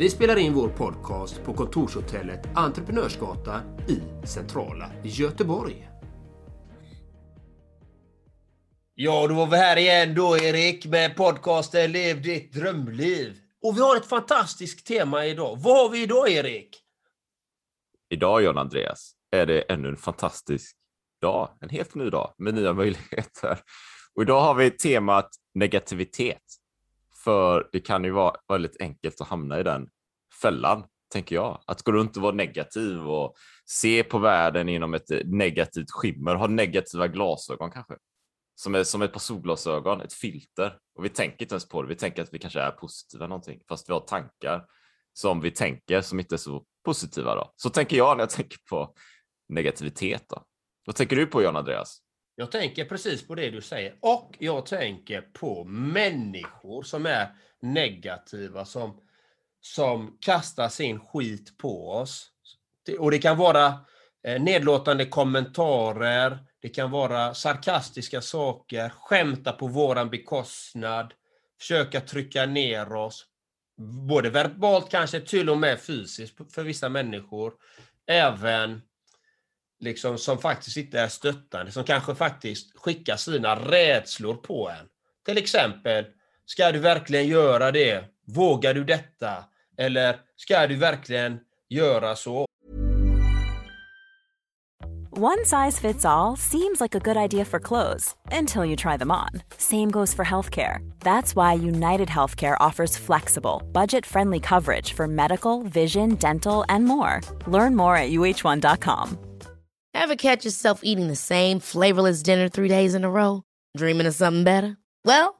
Vi spelar in vår podcast på kontorshotellet Entreprenörsgatan i centrala Göteborg. Ja, då var vi här igen då Erik med podcasten Lev ditt drömliv. Och vi har ett fantastiskt tema idag. Vad har vi idag Erik? Idag John Andreas är det ännu en fantastisk dag, en helt ny dag med nya möjligheter. Och idag har vi temat negativitet. För det kan ju vara väldigt enkelt att hamna i den fällan, tänker jag. Att gå runt och vara negativ och se på världen inom ett eh, negativt skimmer, ha negativa glasögon kanske. Som är som ett par solglasögon, ett filter. Och vi tänker inte ens på det. Vi tänker att vi kanske är positiva någonting, fast vi har tankar som vi tänker som inte är så positiva. Då. Så tänker jag när jag tänker på negativitet. Då. Vad tänker du på John Andreas? Jag tänker precis på det du säger och jag tänker på människor som är negativa, som, som kastar sin skit på oss. Och det kan vara eh, nedlåtande kommentarer, det kan vara sarkastiska saker, skämta på våran bekostnad, försöka trycka ner oss, både verbalt kanske, till och med fysiskt för vissa människor. Även liksom, som faktiskt inte är stöttande, som kanske faktiskt skickar sina rädslor på en. Till exempel, ska du verkligen göra det? Vågar du detta? Eller ska du verkligen göra så? One size fits all seems like a good idea for clothes until you try them on. Same goes for healthcare. That's why United Healthcare offers flexible, budget friendly coverage for medical, vision, dental, and more. Learn more at uh1.com. Ever catch yourself eating the same flavorless dinner three days in a row? Dreaming of something better? Well,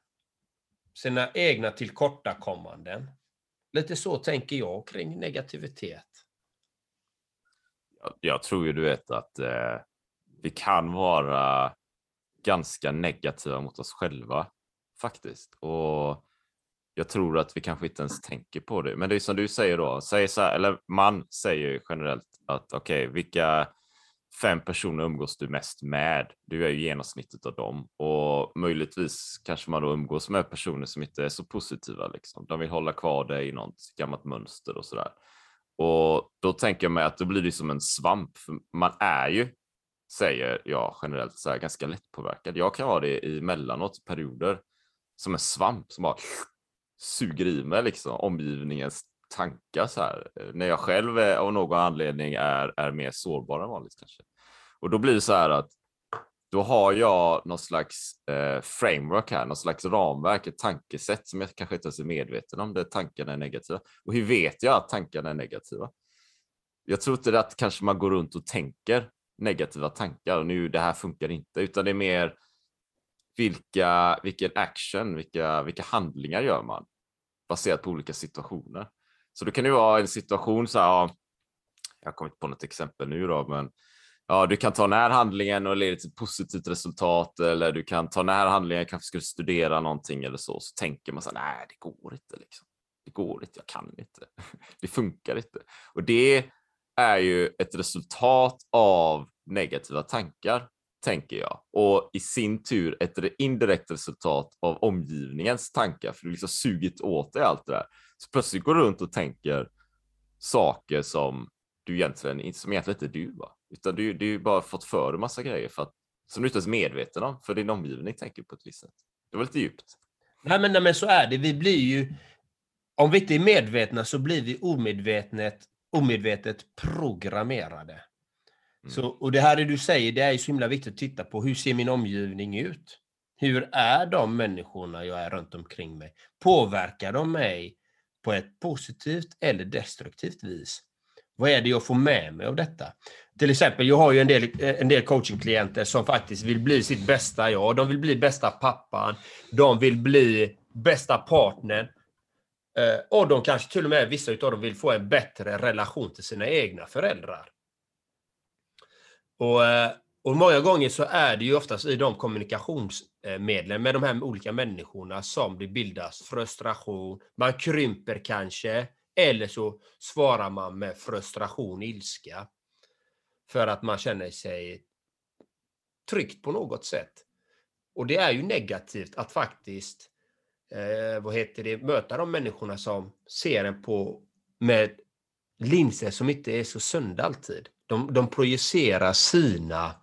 Sina egna tillkortakommanden. Lite så tänker jag kring negativitet. Jag, jag tror ju du vet att eh, vi kan vara ganska negativa mot oss själva faktiskt. Och jag tror att vi kanske inte ens tänker på det. Men det är som du säger då, säg så här, eller man säger ju generellt att okej, okay, vilka fem personer umgås du mest med? Du är ju genomsnittet av dem och möjligtvis kanske man då umgås med personer som inte är så positiva. Liksom. De vill hålla kvar dig i något gammalt mönster och sådär. Och då tänker jag mig att då blir det som en svamp. För man är ju, säger jag generellt, så här, ganska lättpåverkad. Jag kan vara det i mellanåt perioder som en svamp som bara suger i mig liksom omgivningens tankar så här. Eh, när jag själv är, av någon anledning är, är mer sårbar än vanligt kanske. Och då blir det så här att då har jag någon slags eh, framework här, någon slags ramverk, ett tankesätt som jag kanske inte ens är medveten om, där tankarna är negativa. Och hur vet jag att tankarna är negativa? Jag tror inte att kanske man går runt och tänker negativa tankar och nu det här funkar inte, utan det är mer vilka, vilken action, vilka, vilka handlingar gör man baserat på olika situationer. Så då kan det vara en situation så här, ja, jag har kommit på något exempel nu då, men ja, du kan ta den här handlingen och leda till ett positivt resultat eller du kan ta den här handlingen, kanske skulle studera någonting eller så, så tänker man så här, nej, det går inte liksom. Det det går inte, jag kan inte. Det funkar inte. Och det är ju ett resultat av negativa tankar, tänker jag. Och i sin tur ett indirekt resultat av omgivningens tankar, för du liksom sugit åt dig allt det där. Så plötsligt går du runt och tänker saker som du egentligen, som egentligen inte du, va? utan du, du bara fått för dig massa grejer för att, som du inte ens är medveten om, för din omgivning tänker på ett visst sätt. Det var lite djupt. Nej men, nej, men så är det. Vi blir ju... Om vi inte är medvetna så blir vi omedvetet, omedvetet programmerade. Mm. Så, och det här det du säger, det är ju så himla viktigt att titta på. Hur ser min omgivning ut? Hur är de människorna jag är runt omkring mig? Påverkar de mig på ett positivt eller destruktivt vis? Vad är det jag får med mig av detta? Till exempel, jag har ju en del, eh, en del coachingklienter som faktiskt vill bli sitt bästa jag. De vill bli bästa pappan. De vill bli bästa partnern. Eh, och de kanske till och med, vissa av dem vill få en bättre relation till sina egna föräldrar. Och, eh, och många gånger så är det ju oftast i de kommunikationsmedlen med de här olika människorna som det bildas frustration. Man krymper kanske, eller så svarar man med frustration, ilska. För att man känner sig tryckt på något sätt. Och det är ju negativt att faktiskt eh, vad heter det, möta de människorna som ser en på med linser som inte är så sunda alltid. De, de projicerar sina,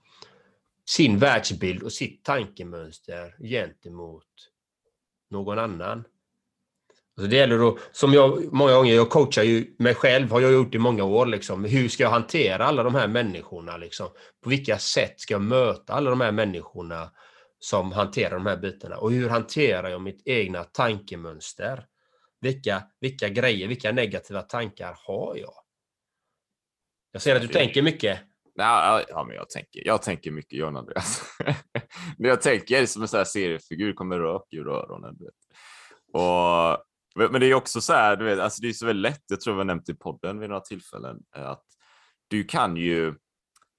sin världsbild och sitt tankemönster gentemot någon annan. Alltså det gäller då, som jag många gånger, jag coachar ju mig själv, har jag gjort i många år. Liksom. Hur ska jag hantera alla de här människorna? Liksom? På vilka sätt ska jag möta alla de här människorna som hanterar de här bitarna? Och hur hanterar jag mitt egna tankemönster? Vilka, vilka grejer, vilka negativa tankar har jag? Jag ser att du tänker mycket. Nej, ja, men jag tänker, jag tänker mycket, John Andreas. Men jag tänker som en sån här seriefigur, kommer rök ur öronen. Och men det är också så här, du vet, alltså det är så väldigt lätt, jag tror vi har nämnt i podden vid några tillfällen, att du kan ju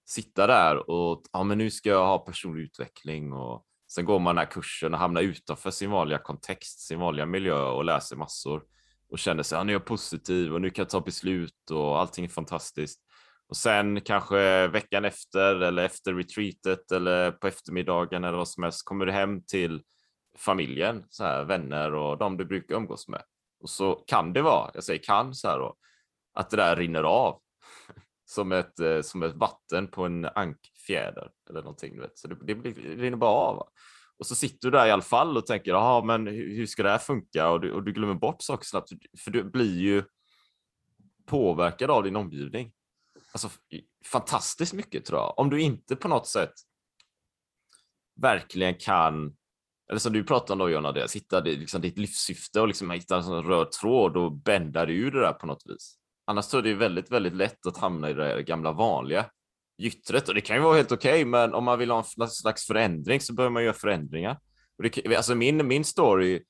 sitta där och ja, men nu ska jag ha personlig utveckling och sen går man den här kursen och hamnar utanför sin vanliga kontext, sin vanliga miljö och läser massor och känner sig, ja, nu är jag positiv och nu kan jag ta beslut och allting är fantastiskt. Och sen kanske veckan efter eller efter retreatet eller på eftermiddagen eller vad som helst kommer du hem till familjen, så här, vänner och de du brukar umgås med. Och så kan det vara, jag säger kan så här då, att det där rinner av som ett, eh, som ett vatten på en ankfjäder eller någonting. Du vet. Så det, det, det rinner bara av. Och så sitter du där i alla fall och tänker, jaha, men hur ska det här funka? Och du, och du glömmer bort saker snabbt, för du blir ju påverkad av din omgivning. Alltså fantastiskt mycket tror jag. Om du inte på något sätt verkligen kan eller som du pratade om då John Andreas, hitta liksom, ditt livssyfte och liksom hitta en sån röd tråd och bända dig ur det där på något vis. Annars tror jag det är väldigt, väldigt lätt att hamna i det gamla vanliga gyttret och det kan ju vara helt okej, okay, men om man vill ha en slags förändring så behöver man göra förändringar. Och det, alltså min, min story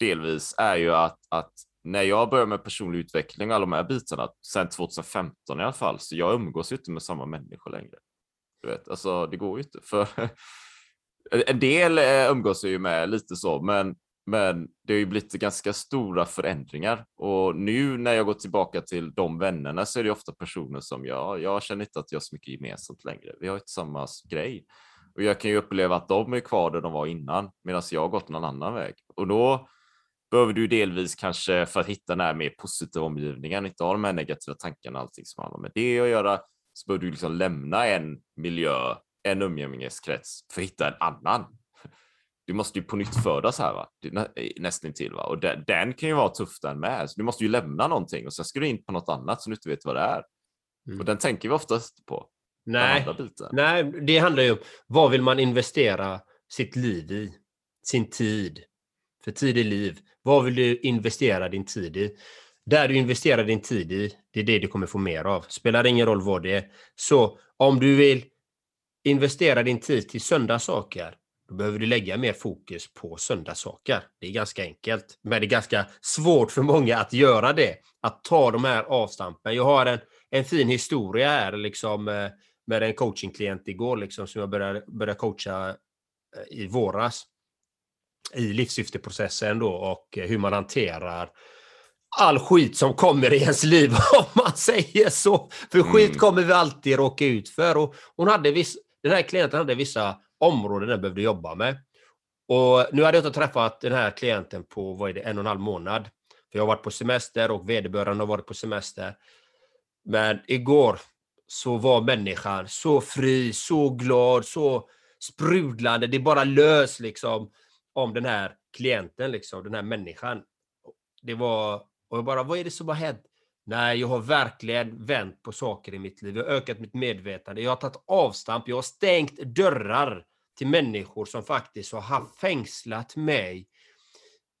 delvis är ju att, att när jag började med personlig utveckling och alla de här bitarna, sen 2015 i alla fall, så jag umgås ju inte med samma människor längre. Du vet, alltså det går ju inte. För en del eh, umgås jag ju med lite så, men, men det har ju blivit ganska stora förändringar och nu när jag går tillbaka till de vännerna så är det ofta personer som jag, jag känner inte att jag har så mycket gemensamt längre. Vi har inte samma grej och jag kan ju uppleva att de är kvar där de var innan medan jag har gått någon annan väg och då behöver du delvis kanske för att hitta den här mer positiva omgivningen, inte ha de här negativa tankarna, allting som har med det att göra, så behöver du liksom lämna en miljö en umgängeskrets för att hitta en annan. Du måste ju på nytt födas här, va? nästan till va? Och den, den, kan ju vara tuff den med. Så du måste ju lämna någonting och sen ska du in på något annat som du inte vet vad det är. Mm. Och den tänker vi oftast på. Nej, nej, det handlar ju om vad vill man investera sitt liv i? Sin tid. För tid i liv. Vad vill du investera din tid i? Där du investerar din tid i, det är det du kommer få mer av. Spelar ingen roll vad det är. Så om du vill investera din tid till söndagssaker då behöver du lägga mer fokus på söndagssaker. Det är ganska enkelt, men det är ganska svårt för många att göra det. Att ta de här avstampen. Jag har en, en fin historia här liksom, eh, med en coachingklient igår liksom, som jag började, började coacha eh, i våras i livssyfteprocessen då och hur man hanterar all skit som kommer i ens liv, om man säger så. För skit Mm. kommer vi alltid råka ut för. Och hon hade viss, den här klienten hade vissa områden den behövde jobba med. Och nu hade jag inte träffat den här klienten på vad är det, en och en halv månad. För jag har varit på semester och vederbörande har varit på semester. Men igår så var människan så fri, så glad, så sprudlande. Det bara lös liksom om den här klienten, liksom, den här människan. Det var, och jag bara, vad är det som har hänt? Nej, jag har verkligen vänt på saker i mitt liv. Jag har ökat mitt medvetande. Jag har tagit avstamp. Jag har stängt dörrar till människor som faktiskt har haft fängslat mig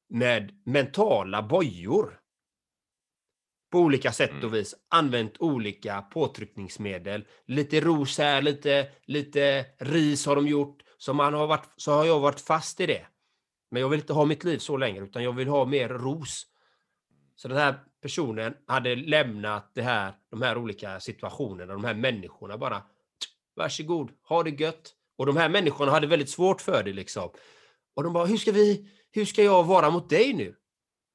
med mentala bojor. På olika sätt Mm. och vis. Använt olika påtryckningsmedel. Lite ros här, lite, lite ris har de gjort. Så, man har varit, så har jag varit fast i det. Men jag vill inte ha mitt liv så längre, utan jag vill ha mer ros. Så den här personen hade lämnat det här, de här olika situationerna, de här människorna bara. Varsågod, ha det gött. Och de här människorna hade väldigt svårt för det liksom. Och de bara, hur ska vi, hur ska jag vara mot dig nu?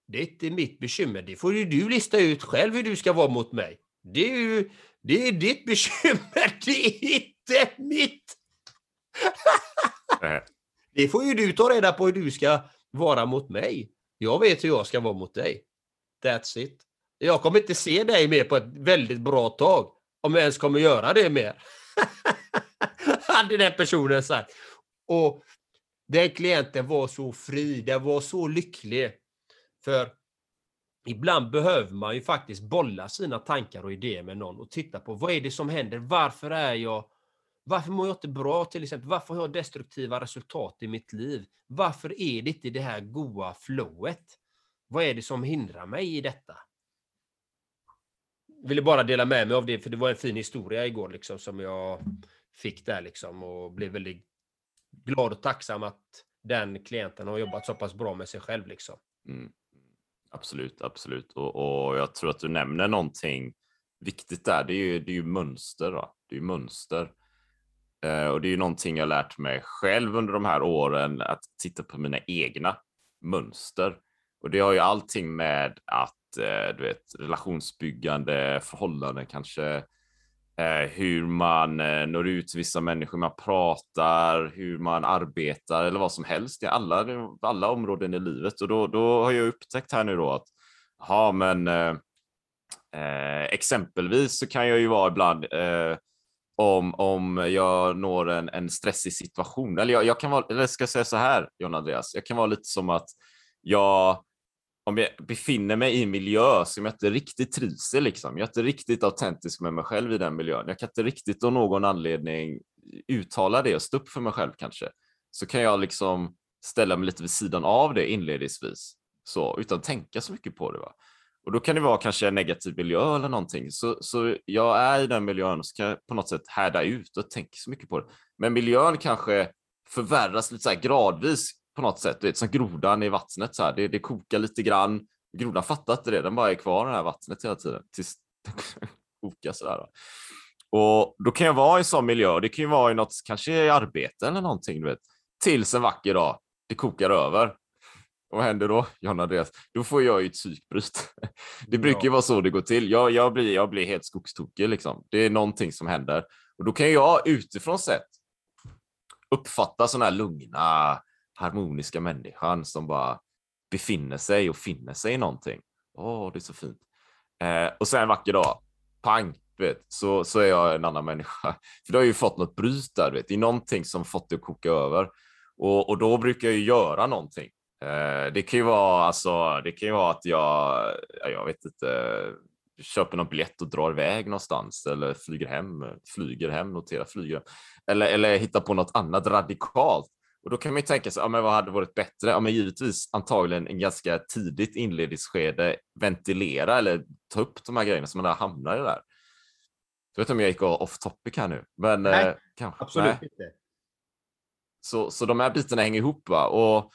Det är inte mitt bekymmer. Det får ju du lista ut själv hur du ska vara mot mig. Det är ju, det är ditt bekymmer, det är inte mitt. Det får ju du ta reda på hur du ska vara mot mig. Jag vet hur jag ska vara mot dig. That's it. Jag kommer inte se dig mer på ett väldigt bra tag. Om jag ens kommer göra det mer. Hade den personen sagt. Och den klienten var så fri, den var så lycklig. För ibland behöver man ju faktiskt bolla sina tankar och idéer med någon och titta på vad är det som händer? Varför är jag varför mår jag inte bra till exempel? Varför har jag destruktiva resultat i mitt liv? Varför är det inte det här goa flowet? Vad är det som hindrar mig i detta? Ville bara dela med mig av det, för det var en fin historia igår liksom som jag fick där liksom och blev väldigt glad och tacksam att den klienten har jobbat så pass bra med sig själv liksom. Mm. Absolut, absolut. Och, och jag tror att du nämner någonting viktigt där. Det är ju, det är ju mönster. Då. Det är ju mönster. Eh, och det är ju någonting jag lärt mig själv under de här åren att titta på mina egna mönster. Och det har ju allting med att eh, du vet, relationsbyggande, förhållanden kanske, eh, hur man når ut till vissa människor, man pratar, hur man arbetar eller vad som helst i alla, alla områden i livet. Och då, då har jag upptäckt här nu då att, ja men eh, exempelvis så kan jag ju vara ibland eh, om, om jag når en, en stressig situation. Eller jag, jag kan vara, eller ska jag säga så här, John Andreas, jag kan vara lite som att jag, om jag befinner mig i en miljö som jag inte riktigt trivs i, liksom. jag är inte riktigt autentisk med mig själv i den miljön. Jag kan inte riktigt av någon anledning uttala det och stå upp för mig själv kanske. Så kan jag liksom ställa mig lite vid sidan av det inledningsvis, så, utan att tänka så mycket på det. Va? Och då kan det vara kanske en negativ miljö eller någonting. Så, så jag är i den miljön och ska på något sätt härda ut och tänka så mycket på det. Men miljön kanske förvärras lite så här gradvis på något sätt. Det är som grodan i vattnet. Så här. Det, det kokar lite grann. Grodan fattar inte det. Den bara är kvar i det här vattnet hela tiden. Tills den kokar sådär. Då. Och då kan jag vara i en sån miljö. Det kan ju vara i något, kanske i arbete eller någonting. Du vet. Tills en vacker dag, det kokar över. Och vad händer då, John Andreas? Då får jag ju ett psykbryt. Det brukar ju Ja. vara så det går till. Jag, jag, blir, jag blir helt skogstokig liksom. Det är någonting som händer. Och då kan jag utifrån sett uppfatta sådana här lugna, harmoniska människan som bara befinner sig och finner sig i någonting. Åh, det är så fint. Eh, och sen en vacker dag, pang, vet, så, så är jag en annan människa. För då har jag ju fått något bryt där, vet. det är någonting som fått det att koka över. Och, och då brukar jag ju göra någonting. Eh, det kan ju vara alltså, det kan ju vara att jag, ja, jag vet inte, köper någon biljett och drar iväg någonstans eller flyger hem, flyger hem, notera flyger. Eller, eller hittar på något annat radikalt. Och då kan man ju tänka sig, ja, men vad hade varit bättre? Ja, men givetvis antagligen en ganska tidigt inledningsskede ventilera eller ta upp de här grejerna som man där hamnar i där. Jag vet inte om jag gick off topic här nu, men Nej, eh, kanske. Absolut Nej. inte. Så, så de här bitarna hänger ihop. Va? Och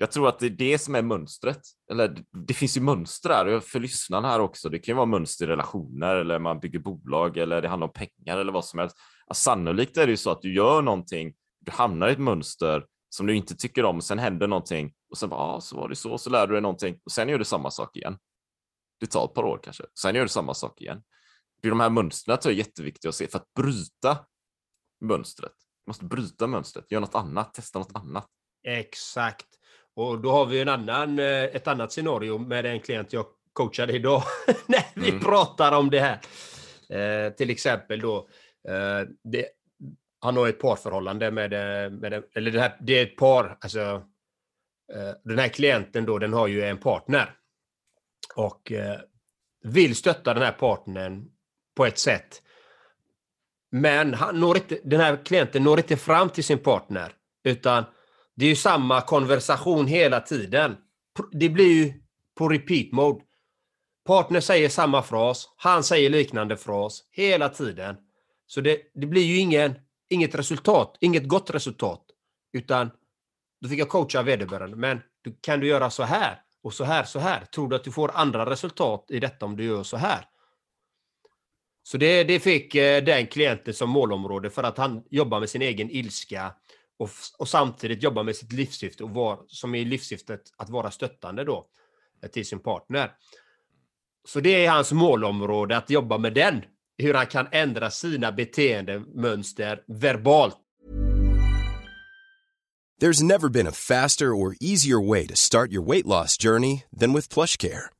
jag tror att det är det som är mönstret. Eller det, finns ju mönster här, för lyssnarna här också. Det kan ju vara mönster i relationer eller man bygger bolag eller det handlar om pengar eller vad som helst. Alltså, sannolikt är det ju så att du gör någonting, du hamnar i ett mönster som du inte tycker om och sen händer någonting och sen bara, ah, så var det så, så lär du dig någonting och sen gör du samma sak igen. Det tar ett par år kanske. Sen gör du samma sak igen. Det är de här mönstren tror jag är jätteviktiga att se för att bryta mönstret. Du måste bryta mönstret, göra något annat, testa något annat. Exakt. Och då har vi en annan, eh, ett annat scenario med en klient jag coachade idag när vi Mm. pratar om det här. Eh, till exempel då, eh, det, han har ett parförhållande med, eh, med eller det, här, det är ett par, alltså eh, den här klienten då, den har ju en partner. Och vill stötta den här partnern på ett sätt. Men han når inte, den här klienten når inte fram till sin partner. Utan det är ju samma konversation hela tiden. Det blir ju på repeat mode. Partner säger samma fras, han säger liknande fras hela tiden. Så det, det blir ju ingen, inget resultat, inget gott resultat. Utan då fick jag coacha vederbörande. Men du, kan du göra så här och så här, så här? Tror du att du får andra resultat i detta om du gör så här? Så det, det fick eh, den klienten som målområde för att han jobbar med sin egen ilska och, och samtidigt jobba med sitt livssyfte, och var, som är livssyftet att vara stöttande då eh, till sin partner. Så det är hans målområde, att jobba med den. Hur han kan ändra sina beteendemönster verbalt. There's never been a faster or easier way to start your weight loss journey than with PlushCare.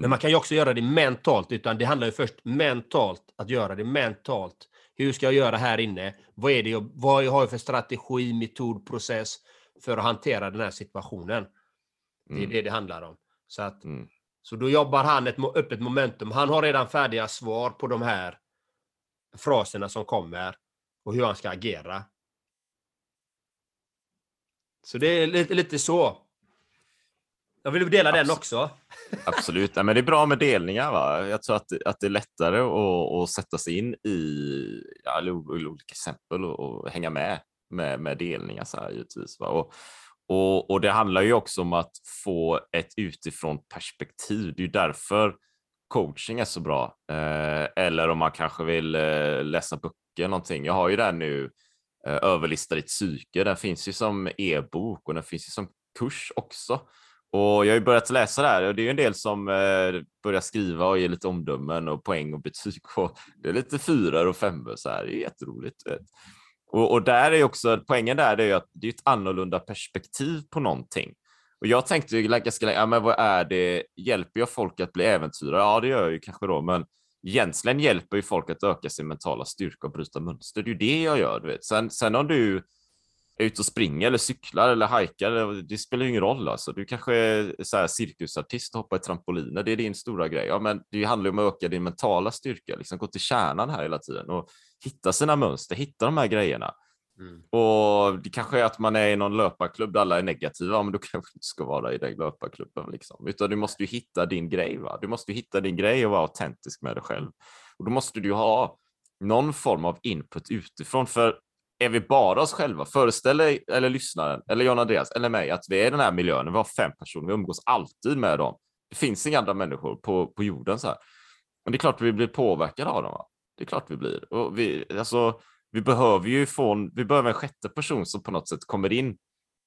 Men man kan ju också göra det mentalt, utan det handlar ju först mentalt, att göra det mentalt. Hur ska jag göra här inne? Vad, är det jag, vad har jag för strategi, metod, process för att hantera den här situationen? Det är Mm. det det handlar om. Så, att, Mm. så då jobbar han ett öppet momentum. Han har redan färdiga svar på de här fraserna som kommer och hur han ska agera. Så det är lite, lite så. Jag vill dela den Abs- också. Absolut, Nej, men det är bra med delningar. Va? Jag tror att, att det är lättare att, att sätta sig in i ja, olika exempel och, och hänga med med, med delningar så här givetvis. Va? Och, och, och det handlar ju också om att få ett utifrån perspektiv. Det är därför coaching är så bra. Eh, eller om man kanske vill eh, läsa böcker någonting. Jag har ju den nu, eh, Överlista ditt psyke. Den finns ju som e-bok och den finns ju som kurs också. Och jag har ju börjat läsa det här och det är ju en del som eh, börjar skriva och ge lite omdömen och poäng och betyg. Och det är lite fyror och femmor så här. Det är jätteroligt. vet. Och, och där är också, poängen där är ju att det är ett annorlunda perspektiv på någonting. Och jag tänkte ju ganska länge, ja, men vad är det, hjälper jag folk att bli äventyrare? Ja, det gör jag ju kanske då, men egentligen hjälper ju folk att öka sin mentala styrka och bryta mönster. Det är ju det jag gör, du vet. Sen, sen om du är ute och springer eller cyklar eller hajkar, det spelar ju ingen roll alltså. Du kanske är så här cirkusartist och hoppar i trampoliner, det är din stora grej. Ja, men det handlar ju om att öka din mentala styrka, liksom gå till kärnan här hela tiden och hitta sina mönster, hitta de här grejerna. Mm. Och det kanske är att man är i någon löparklubb där alla är negativa, men då kanske du inte ska vara i den löparklubben. Liksom. Utan du måste ju hitta din grej. Va? Du måste ju hitta din grej och vara autentisk med dig själv. Och då måste du ha någon form av input utifrån. För är vi bara oss själva, föreställ dig, eller lyssnaren, eller John Andreas, eller mig, att vi är i den här miljön, vi har fem personer, vi umgås alltid med dem. Det finns inga andra människor på, på jorden. så här. Men det är klart vi blir påverkade av dem. Va? Det är klart vi blir. Och vi, alltså, vi behöver ju få en, vi behöver en sjätte person som på något sätt kommer in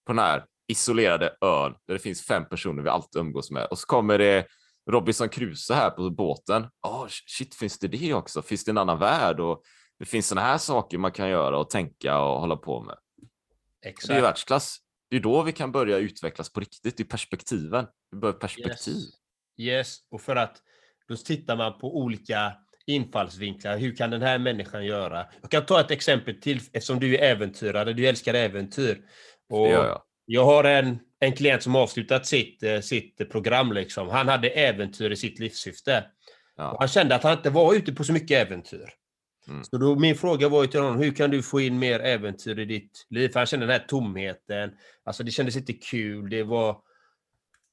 på den här isolerade ön där det finns fem personer vi alltid umgås med. Och så kommer det Robinson Crusoe här på båten. Oh, shit, finns det det också? Finns det en annan värld? Och det finns sådana här saker man kan göra och tänka och hålla på med. Det är Exakt. världsklass. Det är då vi kan börja utvecklas på riktigt, i perspektiven. Vi behöver perspektiv. Yes. yes, och för att Då tittar man på olika infallsvinklar. Hur kan den här människan göra? Jag kan ta ett exempel till eftersom du är äventyrare. Du älskar äventyr. Och jag. jag har en, en klient som avslutat sitt, eh, sitt program. Liksom. Han hade äventyr i sitt livssyfte. Ja. han kände att han inte var ute på så mycket äventyr. Mm. Så då, min fråga var ju till honom, hur kan du få in mer äventyr i ditt liv? För han kände den här tomheten. Alltså det kändes inte kul. Det var...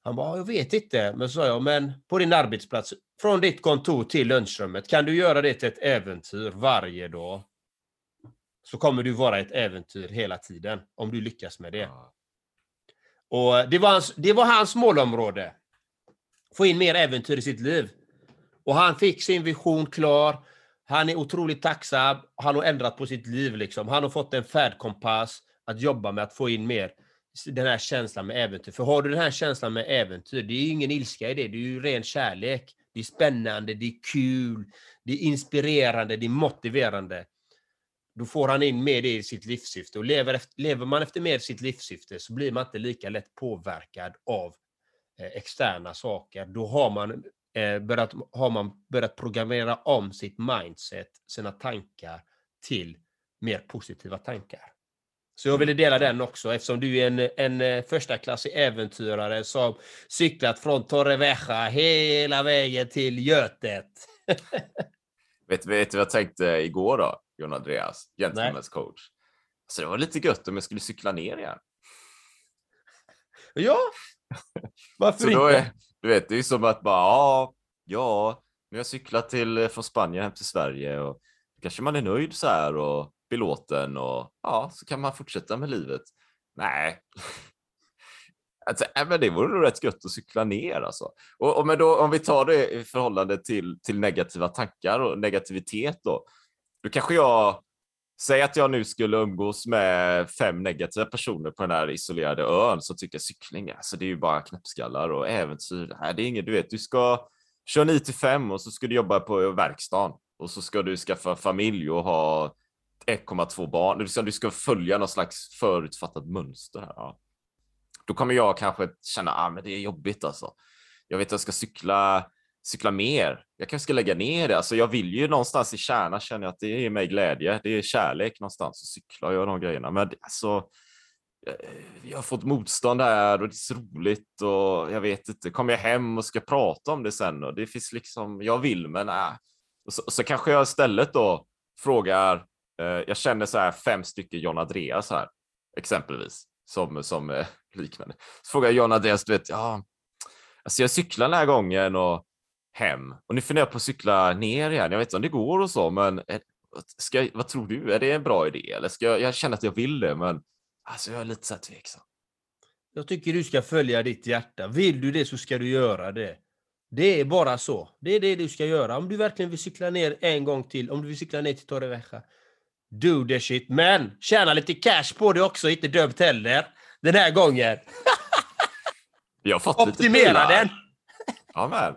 Han bara, jag vet inte. Men så sa jag, men på din arbetsplats, från ditt kontor till lunchrummet, kan du göra det till ett äventyr varje dag? Så kommer du vara ett äventyr hela tiden, om du lyckas med det. Och det var, hans, det var hans målområde. Få in mer äventyr i sitt liv. Och han fick sin vision klar. Han är otroligt tacksam. Han har ändrat på sitt liv. Liksom. Han har fått en färdkompass att jobba med att få in mer den här känslan med äventyr. För har du den här känslan med äventyr, det är ju ingen ilska i det. Det är ju ren kärlek. Det är spännande, det är kul, det är inspirerande, det är motiverande. Då får han in mer det i sitt livssyfte. Och lever, efter, lever man efter mer sitt livssyfte så blir man inte lika lätt påverkad av eh, externa saker. Då har man, börjat, har man börjat programmera om sitt mindset, sina tankar till mer positiva tankar. Så jag ville dela den också eftersom du är en, en eh, första klassig äventyrare som cyklat från Torrevieja hela vägen till Götet. Vet, vet du vad jag tänkte igår då, John Andreas, Gentlemen's coach? Så det var lite gött om jag skulle cykla ner igen. Ja, varför Så då inte? är, du vet, det är ju som att bara, ja, ja, nu har jag cyklat till, eh, från Spanien hem till Sverige och då kanske man är nöjd så här och belåten och ja, så kan man fortsätta med livet. Nej. Alltså, äh, men det vore nog rätt gött att cykla ner alltså. Och, och men då, om vi tar det i förhållande till, till negativa tankar och negativitet då. Då kanske jag, säg att jag nu skulle umgås med fem negativa personer på den här isolerade ön så tycker jag cykling, alltså det är ju bara knäppskallar och äventyr. Nej, det är inget, du vet, du ska köra 9 till 5 och så ska du jobba på verkstaden och så ska du skaffa familj och ha 1,2 barn. Du ska, du ska följa någon slags förutfattat mönster här. Ja. Då kommer jag kanske känna, ah, men det är jobbigt alltså. Jag vet att jag ska cykla, cykla mer. Jag kanske ska lägga ner det. Alltså, jag vill ju någonstans i kärnan känna att det ger mig glädje. Det är kärlek någonstans att cykla och göra de grejerna. Men alltså, jag har fått motstånd här och det är så roligt och jag vet inte, kommer jag hem och ska prata om det sen och det finns liksom, jag vill men äh. och så, och så kanske jag istället då frågar, eh, jag känner så här fem stycken John Andreas här exempelvis som, som eh, liknande. Så frågar jag John Andreas, du vet, ja, alltså jag cyklar den här gången och hem och nu funderar jag på att cykla ner igen. Jag vet inte om det går och så, men eh, ska, jag- vad tror du? Är det en bra idé? Eller ska jag, jag känner att jag vill det, men alltså jag är lite så här tveksam. Jag tycker du ska följa ditt hjärta. Vill du det så ska du göra det. Det är bara så. Det är det du ska göra. Om du verkligen vill cykla ner en gång till, om du vill cykla ner till Torrevieja, do the shit. Men tjäna lite cash på det också, inte dumt heller. Den här gången. Jag har fått lite Optimera prylar. den! Ja, men.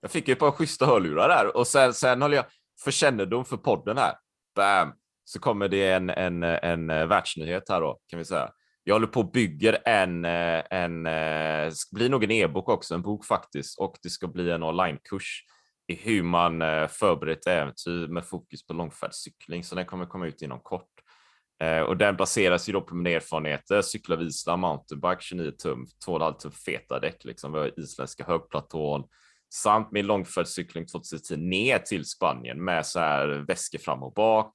Jag fick ju ett par schyssta hörlurar där och sen, sen håller jag för kännedom för podden här. Bam! Så kommer det en, en, en, eh, världsnyhet här då, kan vi säga. Jag håller på och bygger en, eh, en, eh, det blir nog en e-bok också, en bok faktiskt, och det ska bli en onlinekurs i hur man förbereder ett äventyr med fokus på långfärdscykling, så den kommer komma ut inom kort. Och den baseras ju då på mina erfarenheter, cykla vid Island, mountainbike, 29 tum, 2,5 tum feta däck, liksom, vi har isländska högplatån, samt min långfärdscykling 2010 ner till Spanien med så här väskor fram och bak,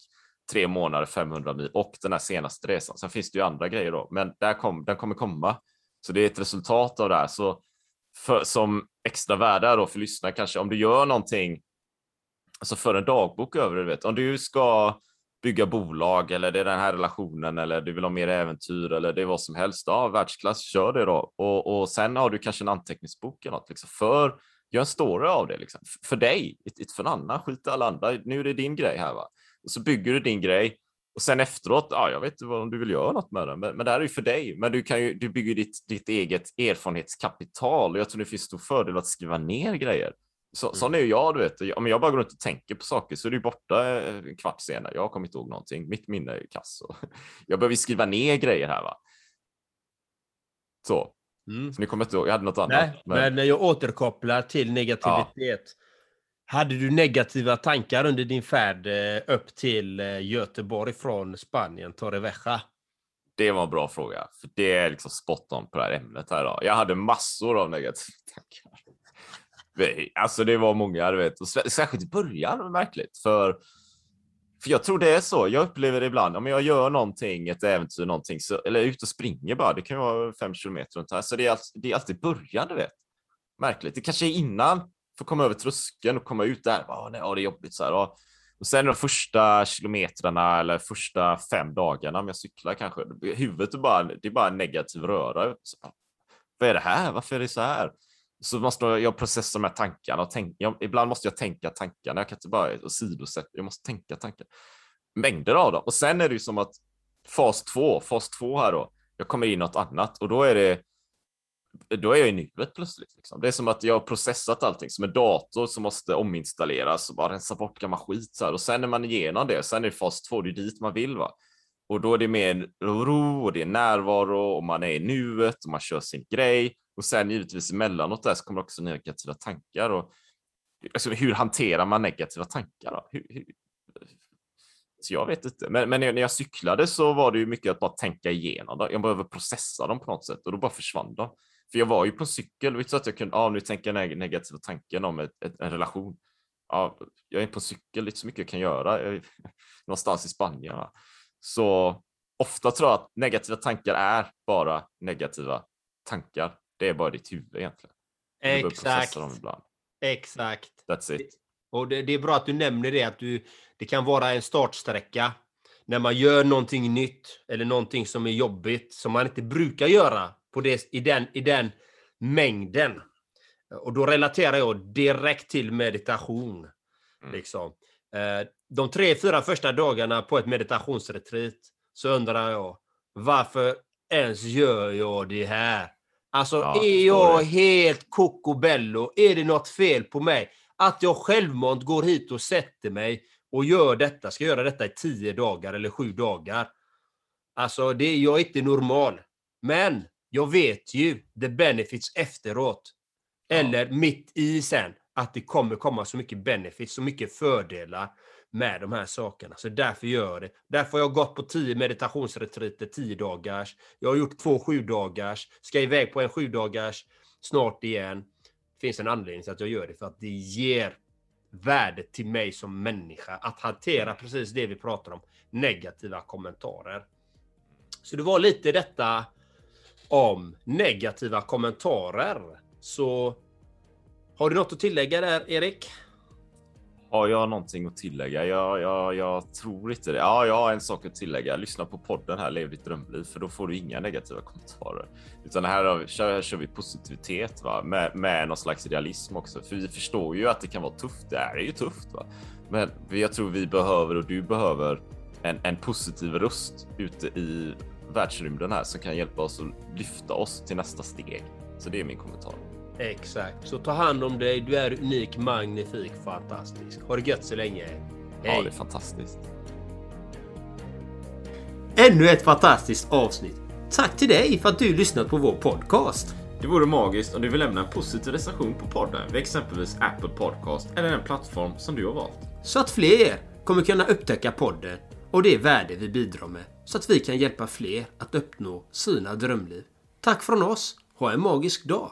tre månader, 500 mil och den här senaste resan. Sen finns det ju andra grejer då, men där kom, den kommer komma. Så det är ett resultat av det här. Så för, som extra värde då för lyssnare kanske, om du gör någonting, alltså för en dagbok över det, du vet, om du ska bygga bolag eller det är den här relationen eller du vill ha mer äventyr eller det är vad som helst. Ja, världsklass, kör det då. Och, och sen har du kanske en anteckningsbok eller något. Liksom, för, gör en story av det. Liksom. För dig, inte för någon annan. Skit i alla andra. Nu är det din grej här. va. Och så bygger du din grej. Och sen efteråt, ja, jag vet inte vad, om du vill göra något med den, men, men det här är ju för dig. Men du, kan ju, du bygger ditt, ditt eget erfarenhetskapital och jag tror det finns stor fördel att skriva ner grejer. Så, Sån är ju jag, du vet. Om jag bara går runt och tänker på saker så är det borta eh, en kvart senare. Jag kommer inte ihåg någonting. Mitt minne är kass. Jag behöver skriva ner grejer här. va. Så. Mm. Så ni kommer inte ihåg, jag hade något annat. Nej, men jag återkopplar till negativitet. Hade du negativa tankar under din färd eh, upp till eh, Göteborg från Spanien, Torrevieja? Det var en bra fråga, för det är liksom spot on på det här ämnet här idag. Jag hade massor av negativa tankar. Alltså det var många, du vet, särskilt i början, märkligt, för för jag tror det är så. Jag upplever det ibland. Om jag gör någonting, ett äventyr, någonting, så, eller är ute och springer bara. Det kan vara fem kilometer runt här. Så det är, alltid, det är alltid början, du vet. Märkligt. Det kanske är innan, för att komma över tröskeln och komma ut där. Åh, nej, åh, det är jobbigt så här. Och, och sen de första kilometrarna eller första fem dagarna om jag cyklar kanske. Huvudet är bara, det är bara en negativ röra. Så, vad är det här? Varför är det så här? Så måste jag processa de här tankarna. Och tänka, jag, ibland måste jag tänka tankarna. Jag kan inte bara åsidosätta, jag måste tänka tankar. Mängder av dem. Och sen är det ju som att fas två, fas två här då, jag kommer in i något annat och då är det då är jag i nuet plötsligt. Liksom. Det är som att jag har processat allting som en dator som måste ominstalleras och bara rensa bort gammal skit. Så här. Och sen är man igenom det, sen är det fas två, det är dit man vill. va. Och då är det mer ro och det är närvaro och man är i nuet och man kör sin grej. Och sen givetvis emellanåt där så kommer också negativa tankar. Och, alltså, hur hanterar man negativa tankar? Då? Hur, hur, så jag vet inte. Men, men, när jag cyklade så var det ju mycket att bara tänka igenom Då. Jag behöver processa dem på något sätt och då bara försvann de. För jag var ju på en cykel, vet så att jag kunde, ah, nu tänker jag negativa tanken om ett, ett, en relation. Ja, jag är på en cykel, lite så mycket jag kan göra. Jag någonstans i Spanien. Va? Så ofta tror jag att negativa tankar är bara negativa tankar. Det är bara ditt huvud egentligen. Exakt. Exakt. That's it. Och det, det, är bra att du nämner det, att du, det kan vara en startsträcka när man gör någonting nytt eller någonting som är jobbigt som man inte brukar göra på det, i, den, i den mängden. Och då relaterar jag direkt till meditation. Mm. Liksom. Eh, de tre, fyra första dagarna på ett meditationsretreat så undrar jag varför ens gör jag det här? Alltså, ja, är jag det. helt kokobello? Är det något fel på mig? Att jag självmant går hit och sätter mig och gör detta, ska göra detta i tio dagar eller sju dagar. Alltså, det, jag är inte normal. Men jag vet ju the benefits efteråt. Ja. Eller mitt i sen, att det kommer komma så mycket benefits, så mycket fördelar med de här sakerna. Så därför gör jag det. Därför har jag gått på tio meditationsretriter, tio dagars. Jag har gjort två sju dagars. Ska iväg på en sju dagars snart igen. Det finns en anledning till att jag gör det, för att det ger värde till mig som människa att hantera precis det vi pratar om, negativa kommentarer. Så det var lite detta om negativa kommentarer. Så har du något att tillägga där, Erik? Har jag någonting att tillägga? Jag, jag, jag tror inte det. Ja, jag har en sak att tillägga. Lyssna på podden här, Lev ditt drömliv, för då får du inga negativa kommentarer. Utan här, har vi, här kör vi positivitet va? Med, med någon slags realism också. För vi förstår ju att det kan vara tufft. Det är ju tufft. Va? Men jag tror vi behöver och du behöver en, en positiv röst ute i världsrymden här som kan hjälpa oss att lyfta oss till nästa steg. Så det är min kommentar. Exakt. Så ta hand om dig. Du är unik, magnifik, fantastisk. Ha det gött så länge. Hej. Ja, det är fantastiskt. Ännu ett fantastiskt avsnitt. Tack till dig för att du lyssnat på vår podcast. Det vore magiskt om du vill lämna en positiv recension på podden vid exempelvis Apple Podcast eller den plattform som du har valt. Så att fler kommer kunna upptäcka podden och det värde vi bidrar med. Så att vi kan hjälpa fler att uppnå sina drömliv. Tack från oss. Ha en magisk dag.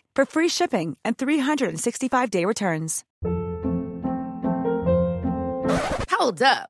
for free shipping and 365-day returns. Hold up.